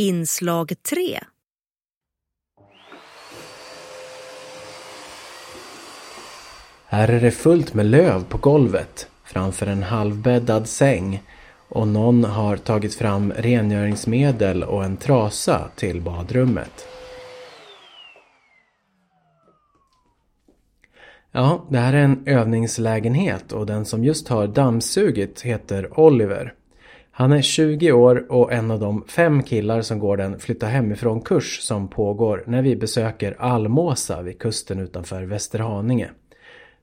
Inslag 3 Här är det fullt med löv på golvet framför en halvbäddad säng och någon har tagit fram rengöringsmedel och en trasa till badrummet. Ja, det här är en övningslägenhet och den som just har dammsugit heter Oliver. Han är 20 år och en av de fem killar som går den flytta hemifrån-kurs som pågår när vi besöker Almåsa vid kusten utanför Västerhaninge.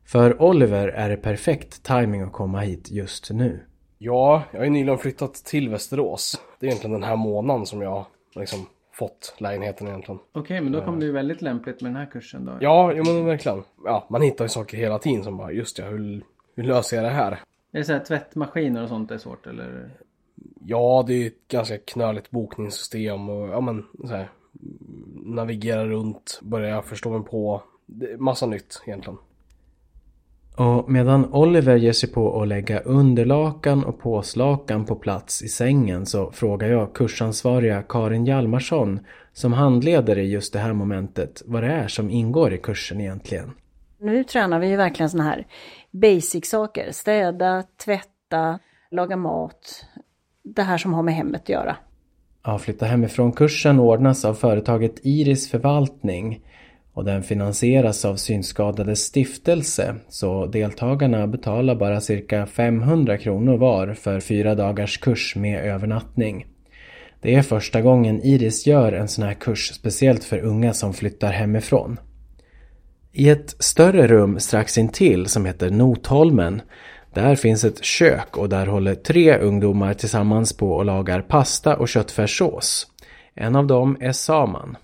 För Oliver är det perfekt timing att komma hit just nu. Ja, jag har ju nyligen flyttat till Västerås. Det är egentligen den här månaden som jag liksom fått lägenheten egentligen. Okej, men då kom det ju väldigt lämpligt med den här kursen då. Ja, jo, men verkligen. Ja, man hittar ju saker hela tiden som bara, just ja, hur, hur löser jag det här? Är det så här tvättmaskiner och sånt är svårt eller? Ja, det är ett ganska knöligt bokningssystem och ja men så här, navigera runt, börja förstå mig på. Det är massa nytt egentligen. Och medan Oliver ger sig på att lägga underlakan och påslakan på plats i sängen så frågar jag kursansvariga Karin Hjalmarsson som handleder i just det här momentet vad det är som ingår i kursen egentligen. Nu tränar vi ju verkligen sådana här basic-saker. Städa, tvätta, laga mat. Det här som har med hemmet att göra. Ja, Flytta hemifrån-kursen ordnas av företaget Iris Förvaltning och den finansieras av Synskadades stiftelse så deltagarna betalar bara cirka 500 kronor var för fyra dagars kurs med övernattning. Det är första gången Iris gör en sån här kurs speciellt för unga som flyttar hemifrån. I ett större rum strax intill som heter Notholmen där finns ett kök och där håller tre ungdomar tillsammans på och lagar pasta och köttfärssås. En av dem är Saman.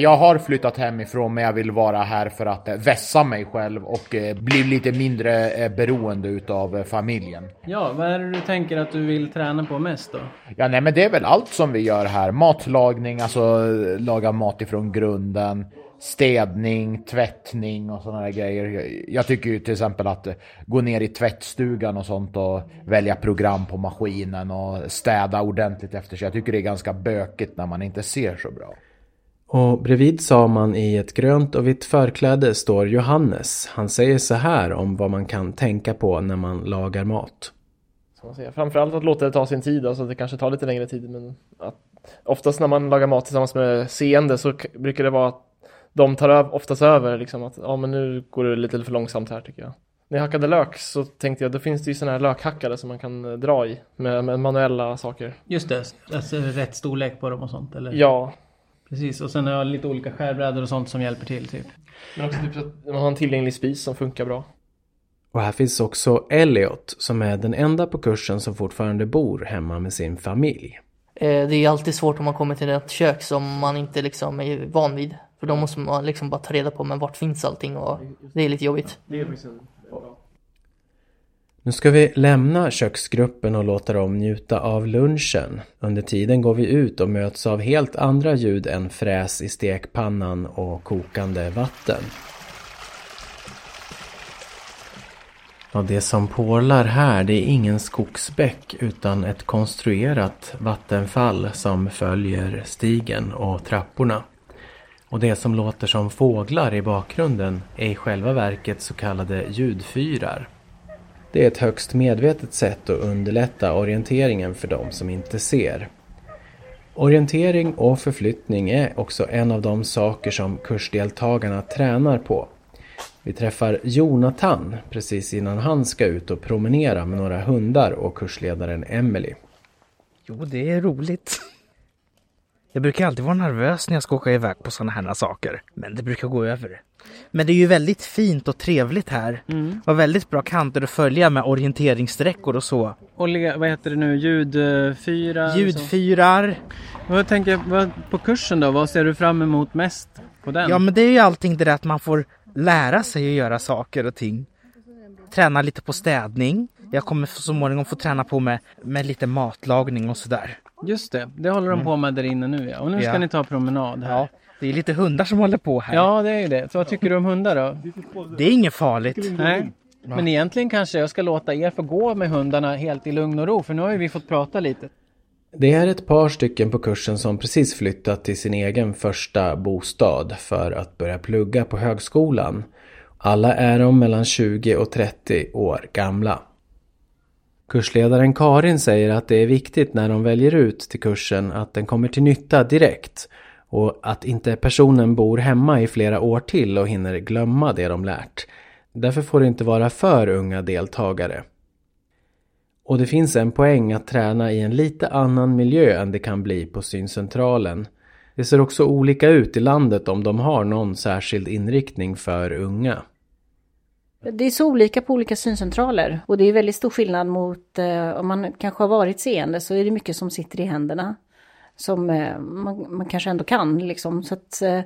Jag har flyttat hemifrån men jag vill vara här för att eh, vässa mig själv och eh, bli lite mindre eh, beroende utav familjen. Ja, vad är det du tänker att du vill träna på mest då? Ja, nej, men det är väl allt som vi gör här. Matlagning, alltså laga mat ifrån grunden. Städning, tvättning och sådana där grejer. Jag tycker ju till exempel att gå ner i tvättstugan och sånt och välja program på maskinen och städa ordentligt efter sig. Jag tycker det är ganska bökigt när man inte ser så bra. Och bredvid Saman i ett grönt och vitt förkläde står Johannes. Han säger så här om vad man kan tänka på när man lagar mat. Man. Framförallt att låta det ta sin tid, alltså det kanske tar lite längre tid men att oftast när man lagar mat tillsammans med seende så brukar det vara att de tar oftast över liksom att ja men nu går det lite för långsamt här tycker jag. När jag hackade lök så tänkte jag, då finns det ju sådana här lökhackare som man kan dra i med, med manuella saker. Just det, alltså rätt storlek på dem och sånt eller? Ja, Precis, och sen har jag lite olika skärbrädor och sånt som hjälper till typ. men också typ att man har en tillgänglig spis som funkar bra. Och här finns också Elliot som är den enda på kursen som fortfarande bor hemma med sin familj. Eh, Det är alltid svårt om man kommer till ett kök som man inte liksom är van vid. För då måste man liksom bara ta reda på men vart finns allting och det är lite jobbigt. Nu ska vi lämna köksgruppen och låta dem njuta av lunchen. Under tiden går vi ut och möts av helt andra ljud än fräs i stekpannan och kokande vatten. Ja, det som porlar här det är ingen skogsbäck utan ett konstruerat vattenfall som följer stigen och trapporna. Och det som låter som fåglar i bakgrunden är i själva verket så kallade ljudfyrar. Det är ett högst medvetet sätt att underlätta orienteringen för de som inte ser. Orientering och förflyttning är också en av de saker som kursdeltagarna tränar på. Vi träffar Jonathan precis innan han ska ut och promenera med några hundar och kursledaren Emily. Jo, det är roligt. Jag brukar alltid vara nervös när jag ska åka iväg på sådana här saker. Men det brukar gå över. Men det är ju väldigt fint och trevligt här. Mm. Och väldigt bra kanter att följa med orienteringssträckor och så. Och vad heter det nu, ljudfyra? Ljudfyrar. Vad tänker jag, på kursen då, vad ser du fram emot mest på den? Ja, men det är ju allting det där att man får lära sig att göra saker och ting. Träna lite på städning. Jag kommer så småningom få träna på med, med lite matlagning och sådär. Just det, det håller de på med där inne nu ja. Och nu ska Ja. ni ta promenad här. Ja, det är lite hundar som håller på här. Ja, det är ju det. Så vad tycker du om hundar då? Det är inget farligt. Nej. Men egentligen kanske jag ska låta er få gå med hundarna helt i lugn och ro, för nu har ju vi fått prata lite. Det är ett par stycken på kursen som precis flyttat till sin egen första bostad för att börja plugga på högskolan. Alla är de mellan 20 och 30 år gamla. Kursledaren Karin säger att det är viktigt när de väljer ut till kursen att den kommer till nytta direkt och att inte personen bor hemma i flera år till och hinner glömma det de lärt. Därför får det inte vara för unga deltagare. Och det finns en poäng att träna i en lite annan miljö än det kan bli på syncentralen. Det ser också olika ut i landet om de har någon särskild inriktning för unga. Det är så olika på olika syncentraler och det är väldigt stor skillnad mot eh, om man kanske har varit seende så är det mycket som sitter i händerna. Som eh, man, man, kanske ändå kan liksom. Så att, eh,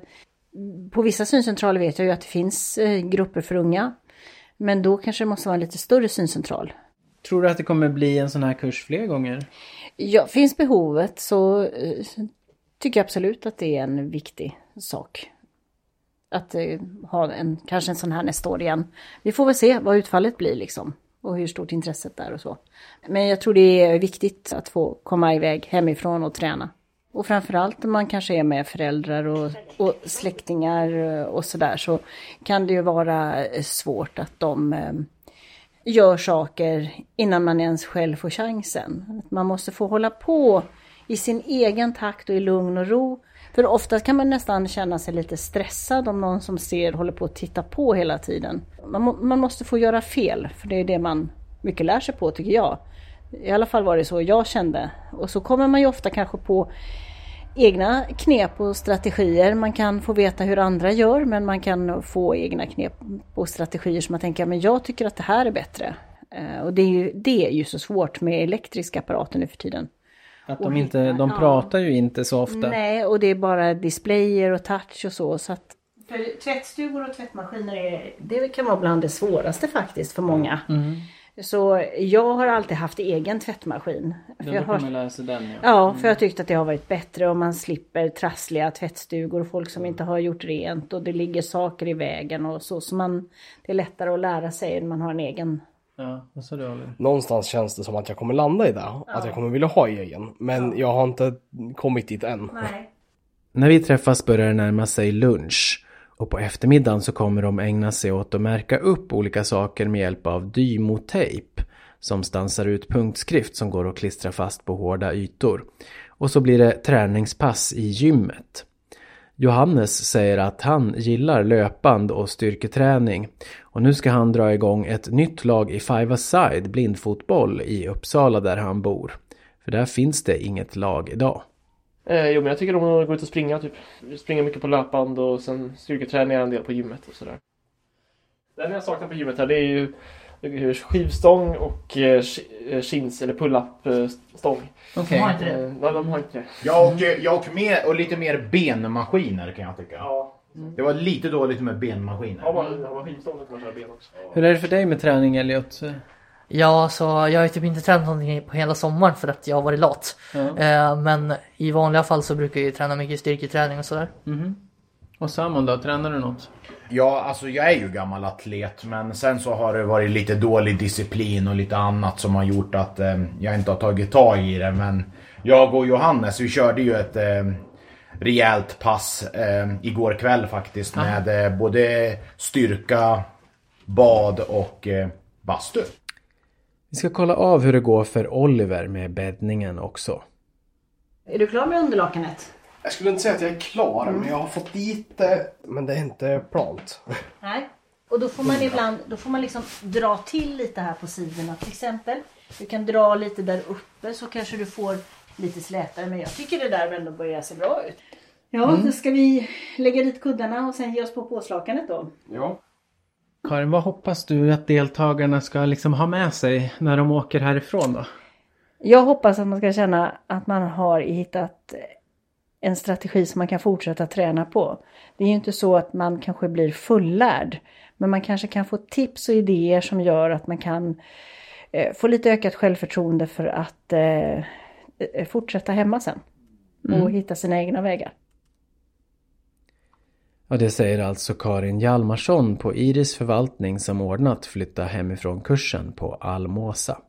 på vissa syncentraler vet jag ju att det finns eh, grupper för unga. Men då kanske det måste vara en lite större syncentral. Tror du att det kommer bli en sån här kurs fler gånger? Ja, finns behovet så eh, tycker jag absolut att det är en viktig sak. Att eh, ha en, kanske en sån här nästa år igen. Vi får väl se vad utfallet blir liksom. Och hur stort intresset är och så. Men jag tror det är viktigt att få komma iväg hemifrån och träna. Och framförallt om man kanske är med föräldrar och, och släktingar eh, och sådär så kan det ju vara eh, svårt att de eh, gör saker innan man ens själv får chansen. Man måste få hålla på i sin egen takt och i lugn och ro. För ofta kan man nästan känna sig lite stressad om någon som ser håller på att titta på hela tiden. Man, må, man måste få göra fel, för det är det man mycket lär sig på tycker jag. I alla fall var det så jag kände. Och så kommer man ju ofta kanske på egna knep och strategier. Man kan få veta hur andra gör men man kan få egna knep och strategier som man tänker, men jag tycker att det här är bättre. Eh, och det är ju, det är ju så svårt med elektriska apparater nu för tiden. Att de inte, de pratar ju inte så ofta. Nej, och det är bara displayer och touch och så. så att för tvättstugor och tvättmaskiner är, det kan vara bland det svåraste faktiskt för många. Mm. Så jag har alltid haft egen tvättmaskin. Ja, För jag har, man lära sig den ja. ja, för jag tyckte att det har varit bättre om man slipper trassliga tvättstugor och folk som inte har gjort rent och det ligger saker i vägen och så. Så man, det är lättare att lära sig när man har en egen. Ja, vad sa du Oliver? Någonstans känns det som att jag kommer landa i det. Att jag kommer vilja ha egen. Men jag har inte kommit dit än. Nej. När vi träffas börjar det närma sig lunch. Och på eftermiddagen så kommer de ägna sig åt att märka upp olika saker med hjälp av dymotejp. Som stansar ut punktskrift som går att klistra fast på hårda ytor. Och så blir det träningspass i gymmet. Johannes säger att han gillar löpband och styrketräning. Och nu ska han dra igång ett nytt lag i five-a-side blindfotboll i Uppsala där han bor. För där finns det inget lag idag. Eh, jo men jag tycker om att gå ut och springa typ. Springa mycket på löpband och sen styrketräningar en del på gymmet och sådär. Det enda jag saknar på gymmet här det är ju eh, skivstång och eh, sh- eh, chins eller pull-up eh, stång. Okej. Har inte det? Eh, Nej, de har inte det. Jag och, jag och, mer, och lite mer benmaskiner kan jag tycka. Ja. Det var lite dåligt med benmaskiner. Har man, har man skivstång kan man köra ben också. Hur är det för dig med träning Elliot? Ja, så jag har ju typ inte tränat någonting på hela sommaren för att jag har varit lat. Ja. Eh, men i vanliga fall så brukar jag ju träna mycket styrketräning och sådär. Mhm. Och Samon då, tränar du något? Ja, alltså jag är ju gammal atlet men sen så har det varit lite dålig disciplin och lite annat som har gjort att eh, jag inte har tagit tag i det. Men jag och Johannes, vi körde ju ett eh, rejält pass eh, igår kväll faktiskt med eh, både styrka, bad och eh, bastu. Vi ska kolla av hur det går för Oliver med bäddningen också. Är du klar med underlakanet? Jag skulle inte säga att jag är klar men jag har fått dit det. Men det är inte plant. Nej. Och då får man ibland, då får man liksom dra till lite här på sidorna till exempel. Du kan dra lite där uppe så kanske du får lite slätare. Men jag tycker det där ändå börjar se bra ut. Ja, då ska vi lägga dit kuddarna och sen ge oss på påslakanet då. Ja. Karin, vad hoppas du att deltagarna ska liksom ha med sig när de åker härifrån då? Jag hoppas att man ska känna att man har hittat en strategi som man kan fortsätta träna på. Det är ju inte så att man kanske blir fullärd. Men man kanske kan få tips och idéer som gör att man kan eh, få lite ökat självförtroende för att eh, fortsätta hemma sen. Och hitta sina egna vägar. Ja, det säger alltså Karin Hjalmarsson på Iris förvaltning som ordnat flytta hemifrån kursen på Almåsa.